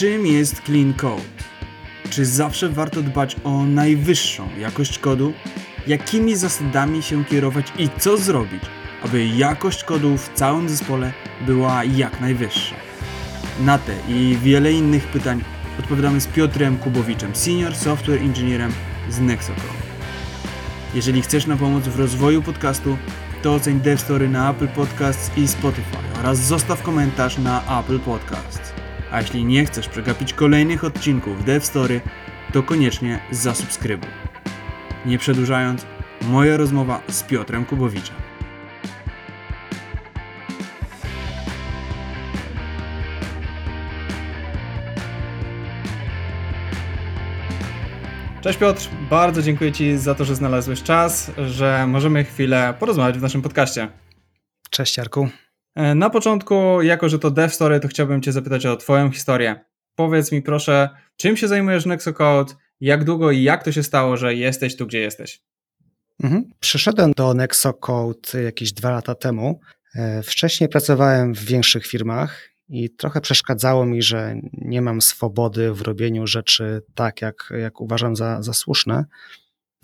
Czym jest clean code? Czy zawsze warto dbać o najwyższą jakość kodu? Jakimi zasadami się kierować i co zrobić, aby jakość kodu w całym zespole była jak najwyższa? Na te i wiele innych pytań odpowiadamy z Piotrem Kubowiczem, Senior Software Engineerem z Nexocode. Jeżeli chcesz nam pomóc w rozwoju podcastu, to oceń DevStory na Apple Podcasts i Spotify oraz zostaw komentarz na Apple Podcasts. A jeśli nie chcesz przegapić kolejnych odcinków DevStory, to koniecznie zasubskrybuj. Nie przedłużając, moja rozmowa z Piotrem Kubowiczem. Cześć Piotr, bardzo dziękuję Ci za to, że znalazłeś czas, że możemy chwilę porozmawiać w naszym podcaście. Cześć Jarku. E, na początku, jako że to Dev Story, to chciałbym Cię zapytać o Twoją historię. Powiedz mi proszę, czym się zajmujesz w Nexocode, jak długo i jak to się stało, że jesteś tu, gdzie jesteś? Mhm. Przyszedłem do Nexocode jakieś dwa lata temu. E, wcześniej pracowałem w większych firmach i trochę przeszkadzało mi, że nie mam swobody w robieniu rzeczy tak, jak, jak uważam za, za słuszne.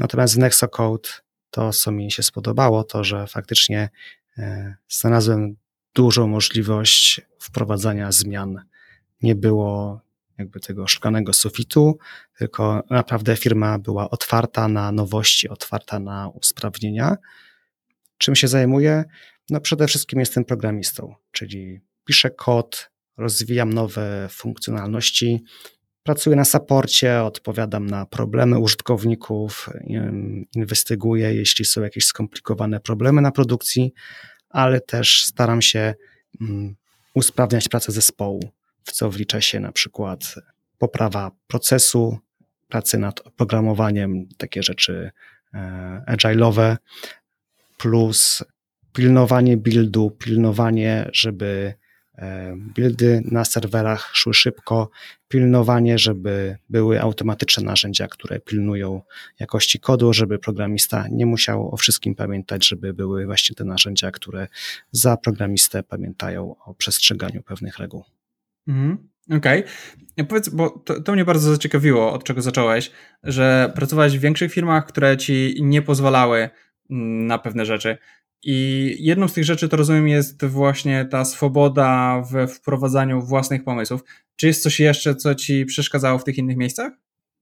Natomiast w Nexocode to, co mi się spodobało, to że faktycznie e, znalazłem dużą możliwość wprowadzania zmian. Nie było jakby tego szklanego sufitu, tylko naprawdę firma była otwarta na nowości, otwarta na usprawnienia. Czym się zajmuję? No przede wszystkim jestem programistą, czyli piszę kod, rozwijam nowe funkcjonalności, pracuję na saporcie, odpowiadam na problemy użytkowników, inwestyguję, jeśli są jakieś skomplikowane problemy na produkcji, ale też staram się mm, usprawniać pracę zespołu, w co wlicza się na przykład poprawa procesu, pracy nad oprogramowaniem, takie rzeczy e, agile'owe, plus pilnowanie buildu, pilnowanie, żeby buildy na serwerach szły szybko, pilnowanie, żeby były automatyczne narzędzia, które pilnują jakości kodu, żeby programista nie musiał o wszystkim pamiętać, żeby były właśnie te narzędzia, które za programistę pamiętają o przestrzeganiu pewnych reguł. Mhm. Okej. Okay. Powiedz, bo to, to, mnie bardzo zaciekawiło, od czego zacząłeś, że pracowałeś w większych firmach, które ci nie pozwalały mm, na pewne rzeczy. I jedną z tych rzeczy, to rozumiem, jest właśnie ta swoboda we wprowadzaniu własnych pomysłów. Czy jest coś jeszcze, co ci przeszkadzało w tych innych miejscach?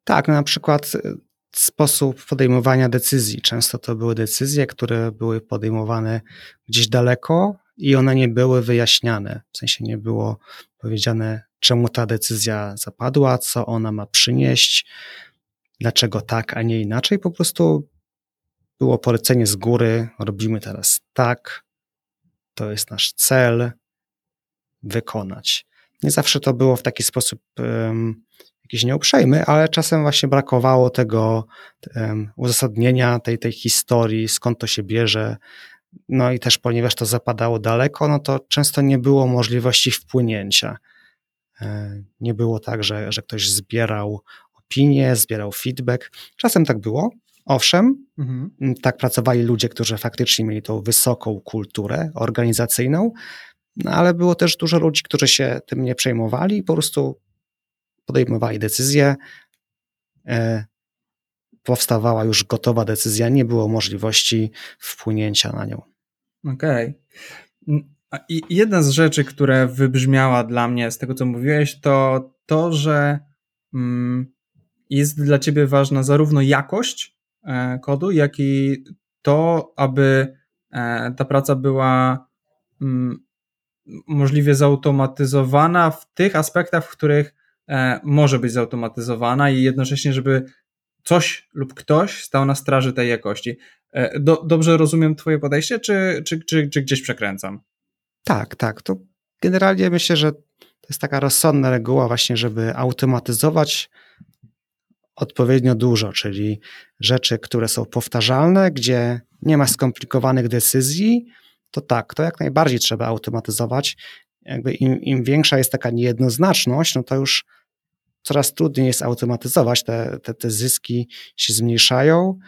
Tak, no na przykład y, sposób podejmowania decyzji. Często to były decyzje, które były podejmowane gdzieś daleko i one nie były wyjaśniane. W sensie nie było powiedziane, czemu ta decyzja zapadła, co ona ma przynieść, dlaczego tak, a nie inaczej. Po prostu było polecenie z góry, robimy teraz tak, to jest nasz cel, wykonać. Nie zawsze to było w taki sposób um, jakiś nieuprzejmy, ale czasem właśnie brakowało tego um, uzasadnienia tej, tej historii, skąd to się bierze. No i też ponieważ to zapadało daleko, no to często nie było możliwości wpłynięcia. E, nie było tak, że, że ktoś zbierał opinie, zbierał feedback. Czasem tak było, Owszem, mhm. tak pracowali ludzie, którzy faktycznie mieli tą wysoką kulturę organizacyjną, no ale było też dużo ludzi, którzy się tym nie przejmowali i po prostu podejmowali decyzje. E, powstawała już gotowa decyzja, nie było możliwości wpłynięcia na nią. Okej. Okay. I jedna z rzeczy, która wybrzmiała dla mnie z tego, co mówiłeś, to to, że mm, jest dla ciebie ważna zarówno jakość, kodu, jak i to, aby e, ta praca była mm, możliwie zautomatyzowana w tych aspektach, w których e, może być zautomatyzowana i jednocześnie, żeby coś lub ktoś stał na straży tej jakości. Do, dobrze rozumiem Twoje podejście, czy, czy, czy, czy gdzieś przekręcam? Tak, tak. To generalnie myślę, że to jest taka rozsądna reguła, właśnie, żeby automatyzować odpowiednio dużo, czyli rzeczy, które są powtarzalne, gdzie nie ma skomplikowanych decyzji, to tak, to jak najbardziej trzeba automatyzować. Jakby im, im większa jest taka niejednoznaczność, no to już coraz trudniej jest automatyzować, te, te, te zyski się zmniejszają,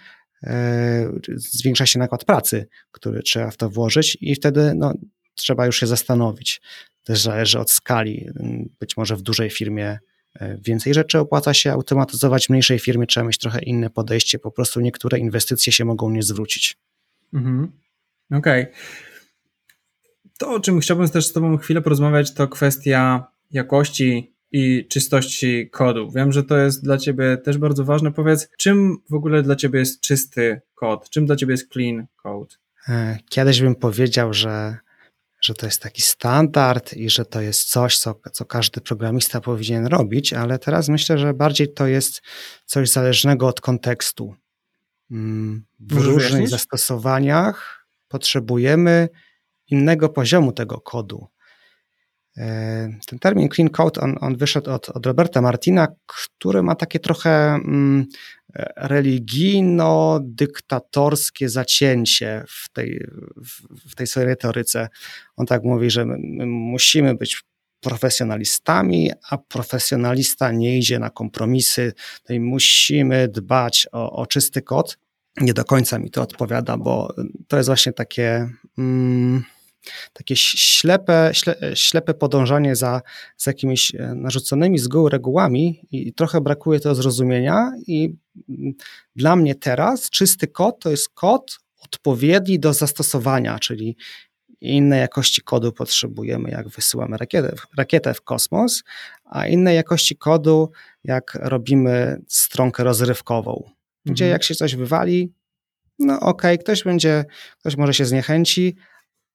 e, zwiększa się nakład pracy, który trzeba w to włożyć i wtedy no, trzeba już się zastanowić. Też zależy od skali. Być może w dużej firmie więcej rzeczy opłaca się automatyzować, w mniejszej firmie trzeba mieć trochę inne podejście, po prostu niektóre inwestycje się mogą nie zwrócić. Mhm. Okej. Okay. To, o czym chciałbym też z Tobą chwilę porozmawiać, to kwestia jakości i czystości kodu. Wiem, że to jest dla Ciebie też bardzo ważne. Powiedz, czym w ogóle dla Ciebie jest czysty kod? Czym dla Ciebie jest clean code? E, kiedyś bym powiedział, że, że to jest taki standard i że to jest coś, co, co każdy programista powinien robić, ale teraz myślę, że bardziej to jest coś zależnego od kontekstu. Mm, w Możesz różnych wyjaśnić? zastosowaniach potrzebujemy innego poziomu tego kodu. E, ten termin clean code, on, on wyszedł od, od, Roberta Martina, który ma takie trochę mm, religijno-dyktatorskie zacięcie w tej, w, tej swojej retoryce. On tak mówi, że my, my musimy być profesjonalistami, a profesjonalista nie idzie na kompromisy, tutaj musimy dbać o, o czysty kod. Nie do końca mi to odpowiada, bo to jest właśnie takie... Mm, takie ślepe, śle, ślepe podążanie za, za jakimiś e, narzuconymi z góry regułami i trochę brakuje tego zrozumienia i mm, dla mnie teraz czysty kod to jest kod odpowiedni do zastosowania, czyli innej jakości kodu potrzebujemy, jak wysyłamy rakietę, rakietę w kosmos, a innej jakości kodu, jak robimy stronkę rozrywkową, gdzie mhm. jak się coś wywali, no okej, okay, ktoś będzie, ktoś może się zniechęci,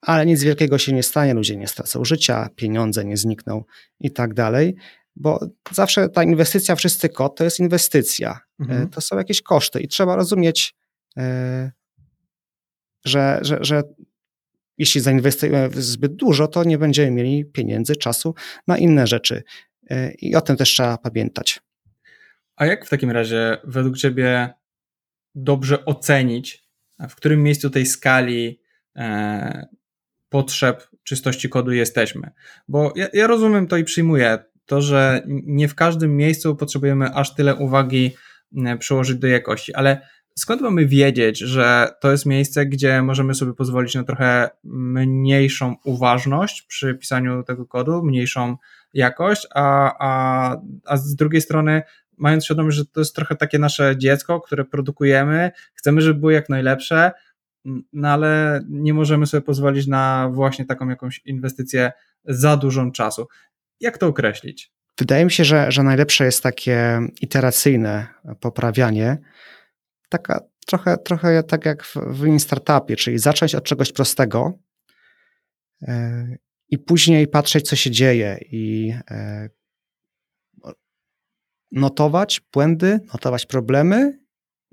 ale nic wielkiego się nie stanie, ludzie nie stracą życia, pieniądze nie znikną i tak dalej, bo zawsze ta inwestycja w czysty kod to jest inwestycja. E, mhm. To są jakieś koszty i trzeba rozumieć, e, że, że, że jeśli zainwestujemy zbyt dużo, to nie będziemy mieli pieniędzy, czasu na inne rzeczy. E, I o tym też trzeba pamiętać. A jak w takim razie według Ciebie dobrze ocenić, w którym miejscu tej skali potrzeb czystości kodu jesteśmy. Bo ja, ja rozumiem to i przyjmuję to, że nie w każdym miejscu potrzebujemy aż tyle uwagi mm, przyłożyć do jakości, ale skąd mamy wiedzieć, że to jest miejsce, gdzie możemy sobie pozwolić na trochę mniejszą uważność przy pisaniu tego kodu, mniejszą jakość, a, a, a z drugiej strony mając świadomość, że to jest trochę takie nasze dziecko, które produkujemy, chcemy, żeby było jak najlepsze, no ale nie możemy sobie pozwolić na właśnie taką jakąś inwestycję za dużą czasu. Jak to określić? Wydaje mi się, że, że najlepsze jest takie iteracyjne poprawianie. Taka trochę, trochę tak jak w, w startupie, czyli zacząć od czegoś prostego yy, i później patrzeć, co się dzieje i yy, notować błędy, notować problemy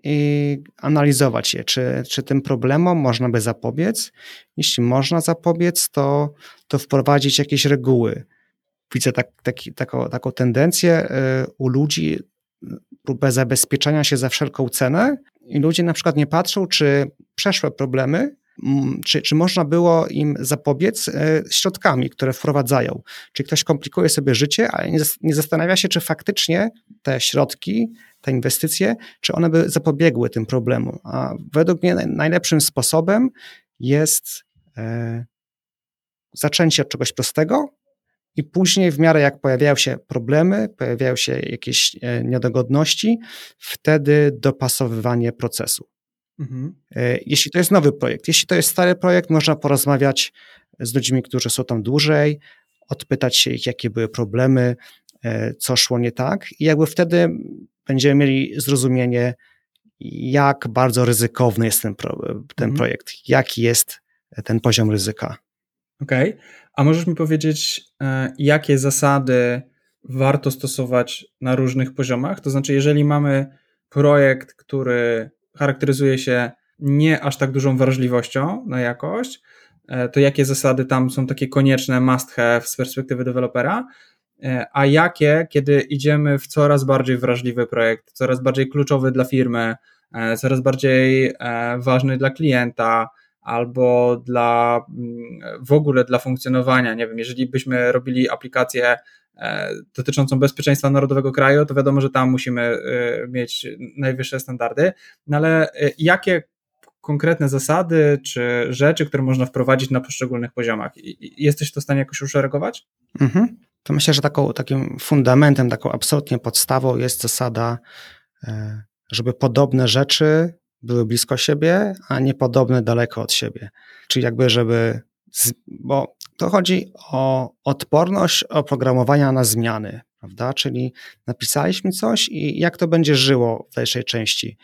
i analizować je, czy, czy tym problemom można by zapobiec. Jeśli można zapobiec, to, to wprowadzić jakieś reguły. Widzę tak, taki, taką, taką tendencję y, u ludzi, próbę zabezpieczenia się za wszelką cenę i ludzie na przykład nie patrzą, czy przeszłe problemy czy, czy można było im zapobiec e, środkami, które wprowadzają. Czy ktoś komplikuje sobie życie, ale nie, nie zastanawia się, czy faktycznie te środki, te inwestycje, czy one by zapobiegły tym problemom. A według mnie najlepszym sposobem jest e, zaczęcie od czegoś prostego, i później, w miarę jak pojawiają się problemy, pojawiają się jakieś e, niedogodności, wtedy dopasowywanie procesu. Mhm. E, jeśli to jest nowy projekt, jeśli to jest stary projekt, można porozmawiać z ludźmi, którzy są tam dłużej, odpytać się ich, jakie były problemy, e, co szło nie tak, i jakby wtedy będziemy mieli zrozumienie, jak bardzo ryzykowny jest ten, pro, ten mhm. projekt, jaki jest ten poziom ryzyka. Okej, okay. a możesz mi powiedzieć, e, jakie zasady warto stosować na różnych poziomach? To znaczy, jeżeli mamy projekt, który charakteryzuje się nie aż tak dużą wrażliwością na jakość, e, to jakie zasady tam są takie konieczne, must have z perspektywy dewelopera, e, a jakie, kiedy idziemy w coraz bardziej wrażliwy projekt, coraz bardziej kluczowy dla firmy, e, coraz bardziej ważny dla klienta, albo dla mm, w ogóle dla funkcjonowania. Nie wiem, jeżeli byśmy robili aplikację dotyczącą bezpieczeństwa narodowego kraju, to wiadomo, że tam musimy e, mieć najwyższe standardy. No ale e, jakie konkretne zasady czy rzeczy, które można wprowadzić na poszczególnych poziomach? Jesteś to w stanie jakoś uszeregować? Mhm. to myślę, że taką, takim fundamentem, taką absolutnie podstawą jest zasada, e, żeby podobne rzeczy były blisko siebie, a niepodobne daleko od siebie. Czyli jakby, żeby, bo to chodzi o odporność oprogramowania na zmiany, prawda? Czyli napisaliśmy coś i jak to będzie żyło w dalszej części.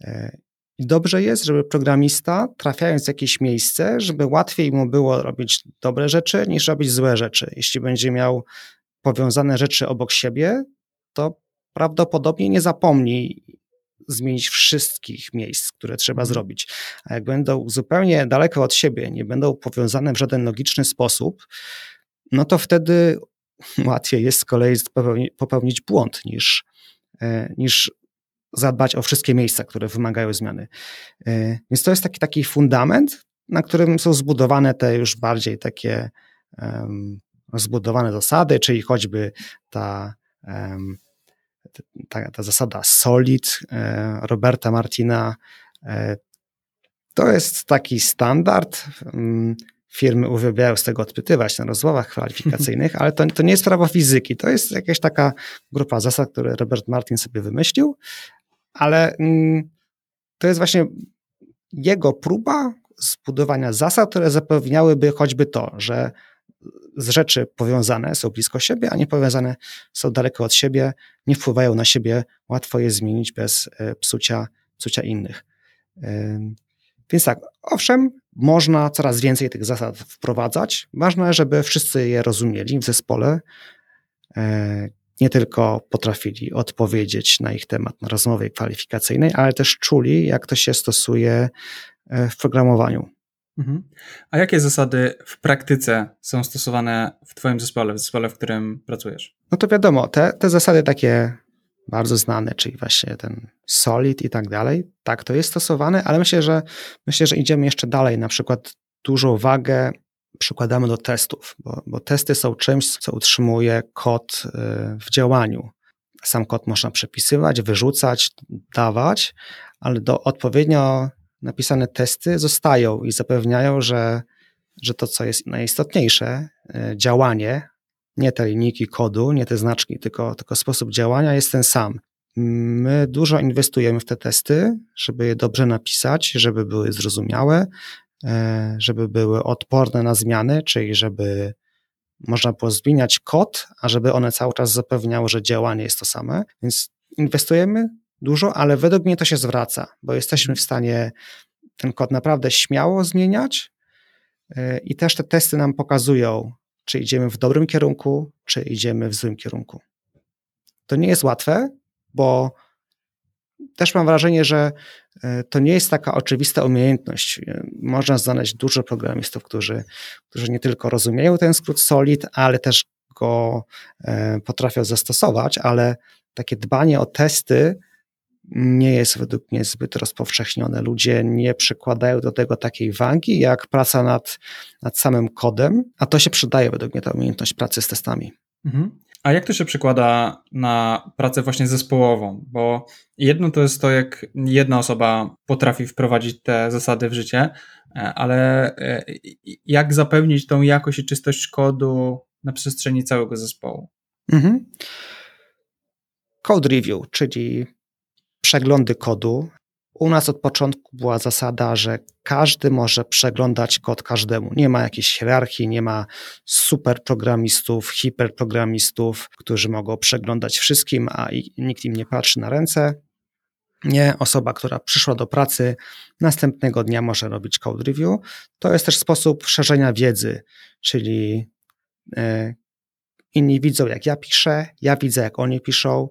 E, dobrze jest, żeby programista, trafiając w jakieś miejsce, żeby łatwiej mu było robić dobre rzeczy niż robić złe rzeczy. Jeśli będzie miał powiązane rzeczy obok siebie, to prawdopodobnie nie zapomni zmienić wszystkich miejsc, które trzeba zrobić. A jak będą zupełnie daleko od siebie, nie będą powiązane w żaden logiczny sposób, no to wtedy łatwiej jest z kolei popełnić błąd niż, e, niż zadbać o wszystkie miejsca, które wymagają zmiany. E, więc to jest taki, taki fundament, na którym są zbudowane te już bardziej takie um, zbudowane zasady, czyli choćby ta um, ta, ta zasada solid e, Roberta Martina e, to jest taki standard. Mm, firmy uwielbiają z tego odpytywać na rozmowach kwalifikacyjnych, ale to, to nie jest prawo fizyki. To jest jakaś taka grupa zasad, które Robert Martin sobie wymyślił, ale mm, to jest właśnie jego próba zbudowania zasad, które zapewniałyby choćby to, że z rzeczy powiązane są blisko siebie, a niepowiązane są daleko od siebie, nie wpływają na siebie, łatwo je zmienić bez e, psucia, psucia innych. Więc tak, owszem, można coraz więcej tych zasad wprowadzać. Ważne, żeby wszyscy je rozumieli w zespole, e, nie tylko potrafili odpowiedzieć na ich temat na rozmowie kwalifikacyjnej, ale też czuli, jak to się stosuje e, w programowaniu. Mhm. A jakie zasady w praktyce są stosowane w Twoim zespole, w zespole, w którym pracujesz? No to wiadomo, te, te zasady takie bardzo znane, czyli właśnie ten solid i tak dalej, tak, to jest stosowane, ale myślę, że myślę, że idziemy jeszcze dalej. Na przykład dużą wagę przykładamy do testów, bo, bo testy są czymś, co utrzymuje kod y, w działaniu. Sam kod można przepisywać, wyrzucać, dawać, ale do odpowiednio napisane testy zostają i zapewniają, że, że to, co jest najistotniejsze, e, działanie, nie te linijki kodu, nie te znaczki, tylko, tylko sposób działania jest ten sam. My dużo inwestujemy w te testy, żeby je dobrze napisać, żeby były zrozumiałe, e, żeby były odporne na zmiany, czyli żeby można było zmieniać kod, a żeby one cały czas zapewniały, że działanie jest to same. Więc inwestujemy dużo, ale według mnie to się zwraca, bo jesteśmy w stanie ten kod naprawdę śmiało zmieniać e, i też te testy nam pokazują, czy idziemy w dobrym kierunku, czy idziemy w złym kierunku. To nie jest łatwe, bo też mam wrażenie, że e, to nie jest taka oczywista umiejętność. E, można znaleźć dużo programistów, którzy, którzy nie tylko rozumieją ten skrót SOLID, ale też go potrafią zastosować, ale takie dbanie o testy nie jest według mnie zbyt rozpowszechnione. Ludzie nie przykładają do tego takiej wagi jak praca nad, nad samym kodem, a to się przydaje według mnie ta umiejętność pracy z testami. Mhm. A jak to się przekłada na pracę właśnie zespołową? Bo jedno to jest to, jak jedna osoba potrafi wprowadzić te zasady w życie, ale e, jak zapewnić tą jakość i czystość kodu na przestrzeni całego zespołu? Mhm. Code review, czyli przeglądy kodu. U nas od początku była zasada, że każdy może przeglądać kod każdemu. Nie ma jakiejś hierarchii, nie ma super programistów, hiperprogramistów, którzy mogą przeglądać wszystkim, a nikt im nie patrzy na ręce. Nie, osoba, która przyszła do pracy, następnego dnia może robić code review. To jest też sposób szerzenia wiedzy, czyli e, inni widzą, jak ja piszę, ja widzę, jak oni piszą,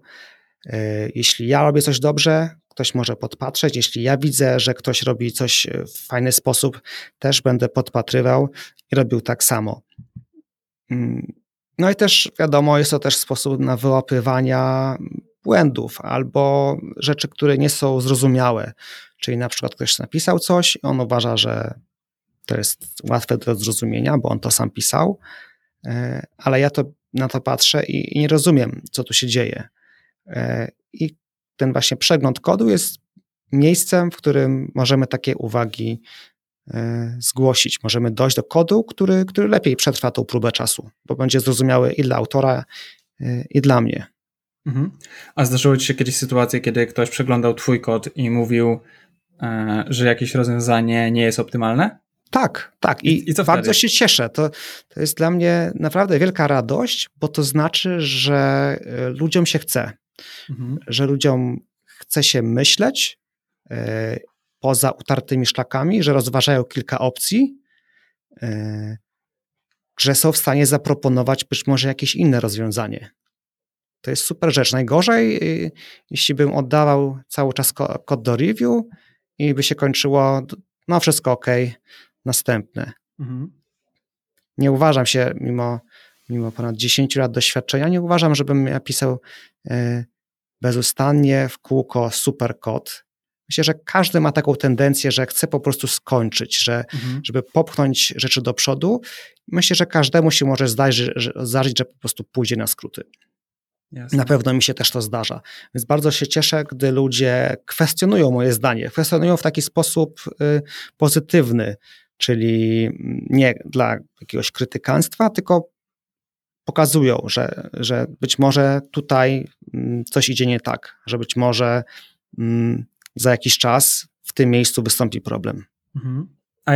jeśli ja robię coś dobrze, ktoś może podpatrzeć. Jeśli ja widzę, że ktoś robi coś w fajny sposób, też będę podpatrywał i robił tak samo. Mm, no i też wiadomo, jest to też sposób na wyłapywania błędów albo rzeczy, które nie są zrozumiałe. Czyli na przykład ktoś napisał coś, on uważa, że to jest łatwe do zrozumienia, bo on to sam pisał, e, ale ja to na to patrzę i, i nie rozumiem, co tu się dzieje. E, I ten właśnie przegląd kodu jest miejscem, w którym możemy takie uwagi e, zgłosić. Możemy dojść do kodu, który, który lepiej przetrwa tą próbę czasu, bo będzie zrozumiały i dla autora, e, i dla mnie. Mhm. A zdarzyło ci się kiedyś sytuację, kiedy ktoś przeglądał twój kod i mówił, że jakieś rozwiązanie nie jest optymalne? Tak, tak. I, I, bardzo się cieszę. To, to jest dla mnie naprawdę wielka radość, bo to znaczy, że ludziom się chce. Mhm. Że ludziom chce się myśleć e, poza utartymi szlakami, że rozważają kilka opcji, e, że są w stanie zaproponować być może jakieś inne rozwiązanie. To jest super rzecz. Najgorzej, jeśli bym oddawał cały czas kod do review i by się kończyło, no wszystko ok, następne. Mhm. Nie uważam się, mimo, mimo ponad 10 lat doświadczenia, nie uważam, żebym ja pisał e, bezustannie w kółko super kod. Myślę, że każdy ma taką tendencję, że chce po prostu skończyć, że, mhm. żeby popchnąć rzeczy do przodu. Myślę, że każdemu się może zdarzyć, że, zdarzyć, że po prostu pójdzie na skróty. Jasne. Na pewno mi się też to zdarza. Więc bardzo się cieszę, gdy ludzie kwestionują moje zdanie. Kwestionują w taki sposób y, pozytywny, czyli nie dla jakiegoś krytykanstwa, tylko pokazują, że, że być może tutaj mm, coś idzie nie tak, że być może mm, za jakiś czas w tym miejscu wystąpi problem. Mhm. A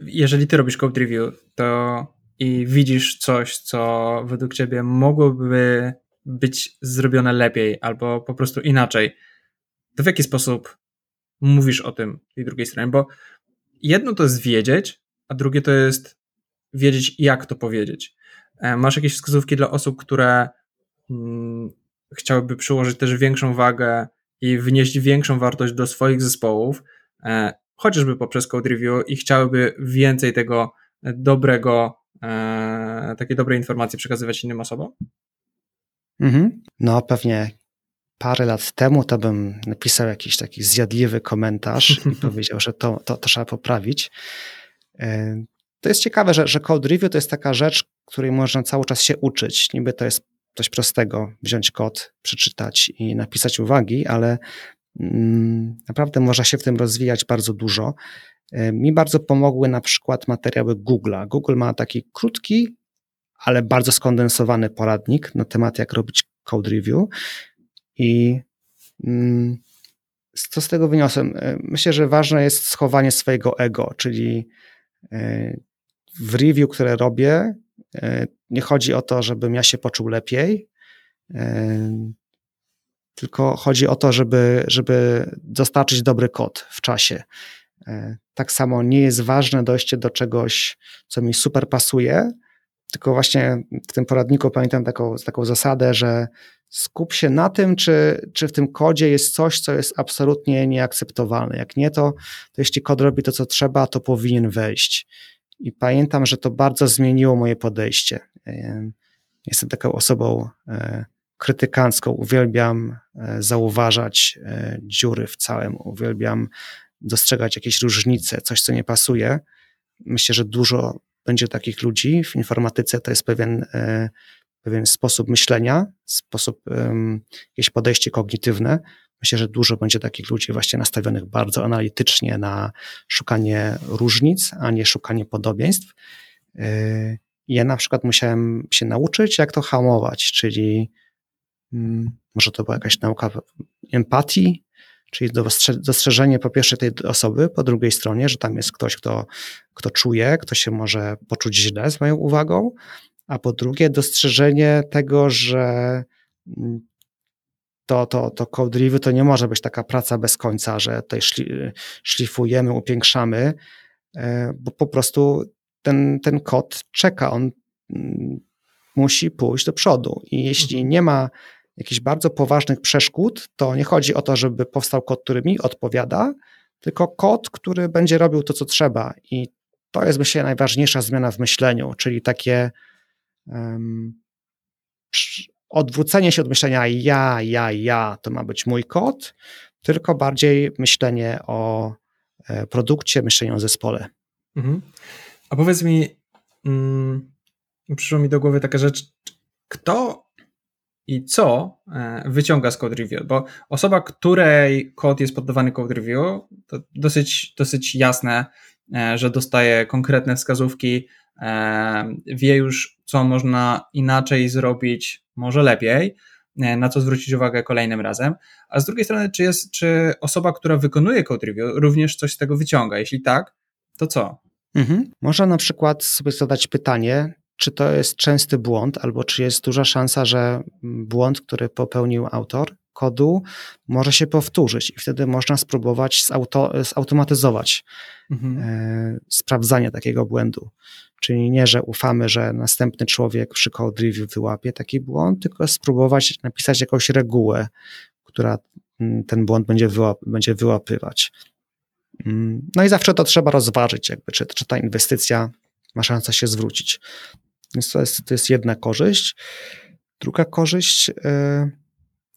jeżeli ty robisz code review, to i widzisz coś, co według ciebie mogłoby być zrobione lepiej albo po prostu inaczej, to w jaki sposób mówisz o tym tej drugiej stronie? Bo jedno to jest wiedzieć, a drugie to jest wiedzieć, jak to powiedzieć. E, masz jakieś wskazówki dla osób, które hmm, chciałyby przyłożyć też większą wagę i wnieść większą wartość do swoich zespołów, e, chociażby poprzez code review i chciałyby więcej tego dobrego, e, takiej dobrej informacji przekazywać innym osobom? Mhm. No pewnie parę lat temu to bym napisał jakiś taki zjadliwy komentarz i powiedział, że to, to, to trzeba poprawić. To jest ciekawe, że, że code review to jest taka rzecz, której można cały czas się uczyć. Niby to jest coś prostego, wziąć kod, przeczytać i napisać uwagi, ale mm, naprawdę można się w tym rozwijać bardzo dużo. E, mi bardzo pomogły na przykład materiały Google'a. Google ma taki krótki, ale bardzo skondensowany poradnik na temat, jak robić code review. I mm, co z tego wyniosłem? E, myślę, że ważne jest schowanie swojego ego, czyli w review, które robię, e, nie chodzi o to, żebym ja się poczuł lepiej, tylko chodzi o to, żeby, żeby dostarczyć dobry kod w czasie. Tak samo nie jest ważne dojście do czegoś, co mi super pasuje, tylko właśnie w tym poradniku pamiętam taką, taką zasadę, że skup się na tym, czy, czy w tym kodzie jest coś, co jest absolutnie nieakceptowalne. Jak nie, to, to jeśli kod robi to, co trzeba, to powinien wejść. I pamiętam, że to bardzo zmieniło moje podejście. Jestem taką osobą e, krytykancką. Uwielbiam e, zauważać e, dziury w całym, uwielbiam dostrzegać jakieś różnice, coś, co nie pasuje. Myślę, że dużo będzie takich ludzi w informatyce, to jest pewien, e, pewien sposób myślenia, sposób, jakieś podejście kognitywne. Myślę, że dużo będzie takich ludzi właśnie nastawionych bardzo analitycznie na szukanie różnic, a nie szukanie podobieństw. E, ja na przykład musiałem się nauczyć, jak to hamować, czyli mm, może to była jakaś nauka empatii, Czyli dostrzeżenie po pierwsze tej osoby, po drugiej stronie, że tam jest ktoś, kto, kto czuje, kto się może poczuć źle z moją uwagą, a po drugie dostrzeżenie tego, że mm, to, to, to code review to nie może być taka praca bez końca, że tutaj szli, szlifujemy, upiększamy, e, bo po prostu ten, ten kod czeka, on mm, musi pójść do przodu. I jeśli mhm. nie ma jakichś bardzo poważnych przeszkód, to nie chodzi o to, żeby powstał kod, który mi odpowiada, tylko kod, który będzie robił to, co trzeba. I to jest, myślę, najważniejsza zmiana w myśleniu, czyli takie odwrócenie się od myślenia ja, ja, ja, to ma być mój kod, tylko bardziej myślenie o e, produkcie, myślenie o zespole. Mhm. A powiedz mi, mm, przyszło mi do głowy taka rzecz, kto i co e, wyciąga z code review, bo osoba, której kod jest poddawany code review, to dosyć, dosyć jasne, e, że dostaje konkretne wskazówki, wie już, co można inaczej zrobić, może lepiej, na co zwrócić uwagę kolejnym razem. A z drugiej strony, czy jest, czy osoba, która wykonuje code review, również coś z tego wyciąga? Jeśli tak, to co? Mhm. Można na przykład sobie zadać pytanie, czy to jest częsty błąd, albo czy jest duża szansa, że błąd, który popełnił autor kodu, może się powtórzyć i wtedy można spróbować zauto, zautomatyzować mhm. e, sprawdzanie takiego błędu. Czyli nie, że ufamy, że następny człowiek przy code review wyłapie taki błąd, tylko spróbować napisać jakąś regułę, która mm, ten błąd będzie, wyłap będzie wyłapywać. Mm, no i zawsze to trzeba rozważyć, jakby, czy, czy ta inwestycja ma szansę się zwrócić. Więc to jest, to jest jedna korzyść. Druga korzyść e,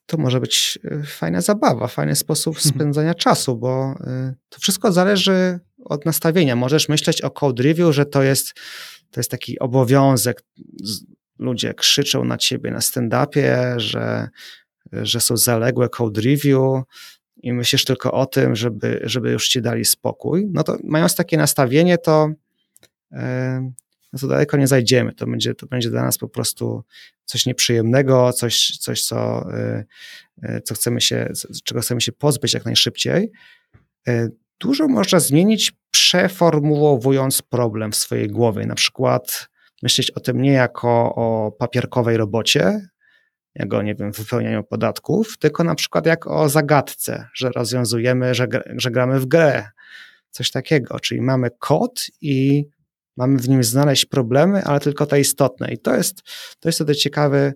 to może być e, fajna zabawa, fajny sposób mhm. spędzania czasu, bo e, to wszystko zależy od nastawienia. Możesz myśleć o code review, że to jest, to jest taki obowiązek. Ludzie krzyczą na ciebie na stand-upie, że, że są zaległe code review i myślisz tylko o tym, żeby, żeby już ci dali spokój. No to mając takie nastawienie, to no to daleko nie zajdziemy. To będzie, to będzie dla nas po prostu coś nieprzyjemnego, coś, coś co, y, y, co chcemy się, czego chcemy się pozbyć jak najszybciej. Y, dużo można zmienić, przeformułowując problem w swojej głowie. Na przykład myśleć o tym nie jako o papierkowej robocie, jak o, nie wiem, wypełnianiu podatków, tylko na przykład jak o zagadce, że rozwiązujemy, że, że gramy w grę. Coś takiego, czyli mamy kod i mamy w nim znaleźć problemy, ale tylko te istotne. I to jest, to jest wtedy ciekawy,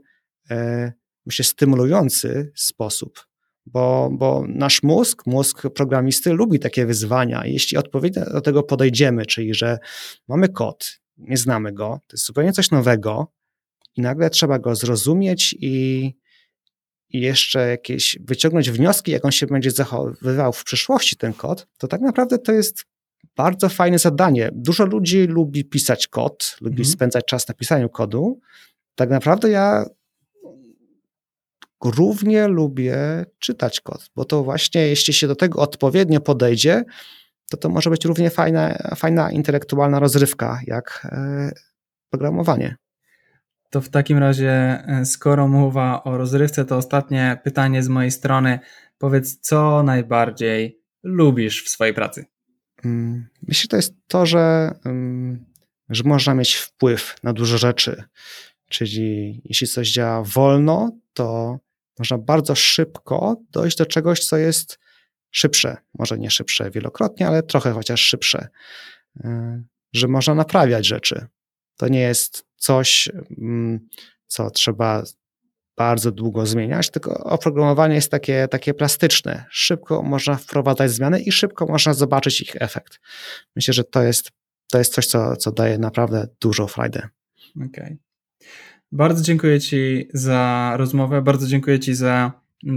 e, myślę, stymulujący sposób, bo, bo nasz mózg, mózg programisty lubi takie wyzwania. Jeśli odpowiednio do tego podejdziemy, czyli że mamy kod, nie znamy go, to jest zupełnie coś nowego i nagle trzeba go zrozumieć i, i jeszcze jakieś wyciągnąć wnioski, jak on się będzie zachowywał w przyszłości, ten kod, to tak naprawdę to jest bardzo fajne zadanie. Dużo ludzi lubi pisać kod, lubi mhm. spędzać czas na pisaniu kodu. Tak naprawdę ja równie lubię czytać kod, bo to właśnie jeśli się do tego odpowiednio podejdzie, to to może być równie fajna, fajna intelektualna rozrywka jak e, programowanie. To w takim razie, e, skoro mowa o rozrywce, to ostatnie pytanie z mojej strony. Powiedz, co najbardziej lubisz w swojej pracy? Mm, myślę, że to jest to, że, mm, że można mieć wpływ na dużo rzeczy. Czyli jeśli coś działa wolno, to można bardzo szybko dojść do czegoś, co jest szybsze. Może nie szybsze wielokrotnie, ale trochę chociaż szybsze. Y, że można naprawiać rzeczy. To nie jest coś, mm, co trzeba bardzo długo zmieniać, tylko oprogramowanie jest takie, takie plastyczne. Szybko można wprowadzać zmiany i szybko można zobaczyć ich efekt. Myślę, że to jest, to jest coś, co, co daje naprawdę dużo frajdy. Okej. Okay. Bardzo dziękuję Ci za rozmowę, bardzo dziękuję Ci za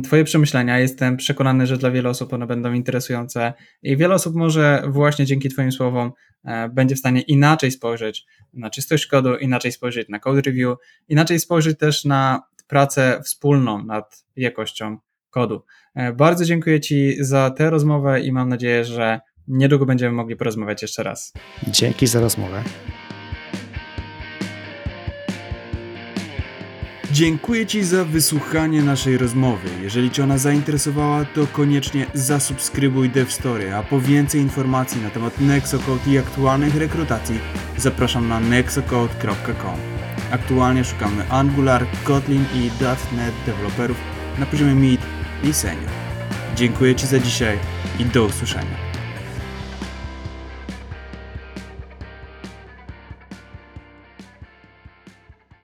Twoje przemyślenia. Jestem przekonany, że dla wielu osób one będą interesujące i wiele osób może właśnie dzięki Twoim słowom e, będzie w stanie inaczej spojrzeć na czystość kodu, inaczej spojrzeć na code review, inaczej spojrzeć też na pracę wspólną nad jakością kodu. E, bardzo dziękuję Ci za tę rozmowę i mam nadzieję, że niedługo będziemy mogli porozmawiać jeszcze raz. Dzięki za rozmowę. Dziękuję Ci za wysłuchanie naszej rozmowy. Jeżeli Cię ona zainteresowała, to koniecznie zasubskrybuj DevStory, a po więcej informacji na temat Nexocode i aktualnych rekrutacji zapraszam na nexocode.com. Aktualnie szukamy Angular, Kotlin i .NET deweloperów na poziomie mid i senior. Dziękuję Ci za dzisiaj i do usłyszenia.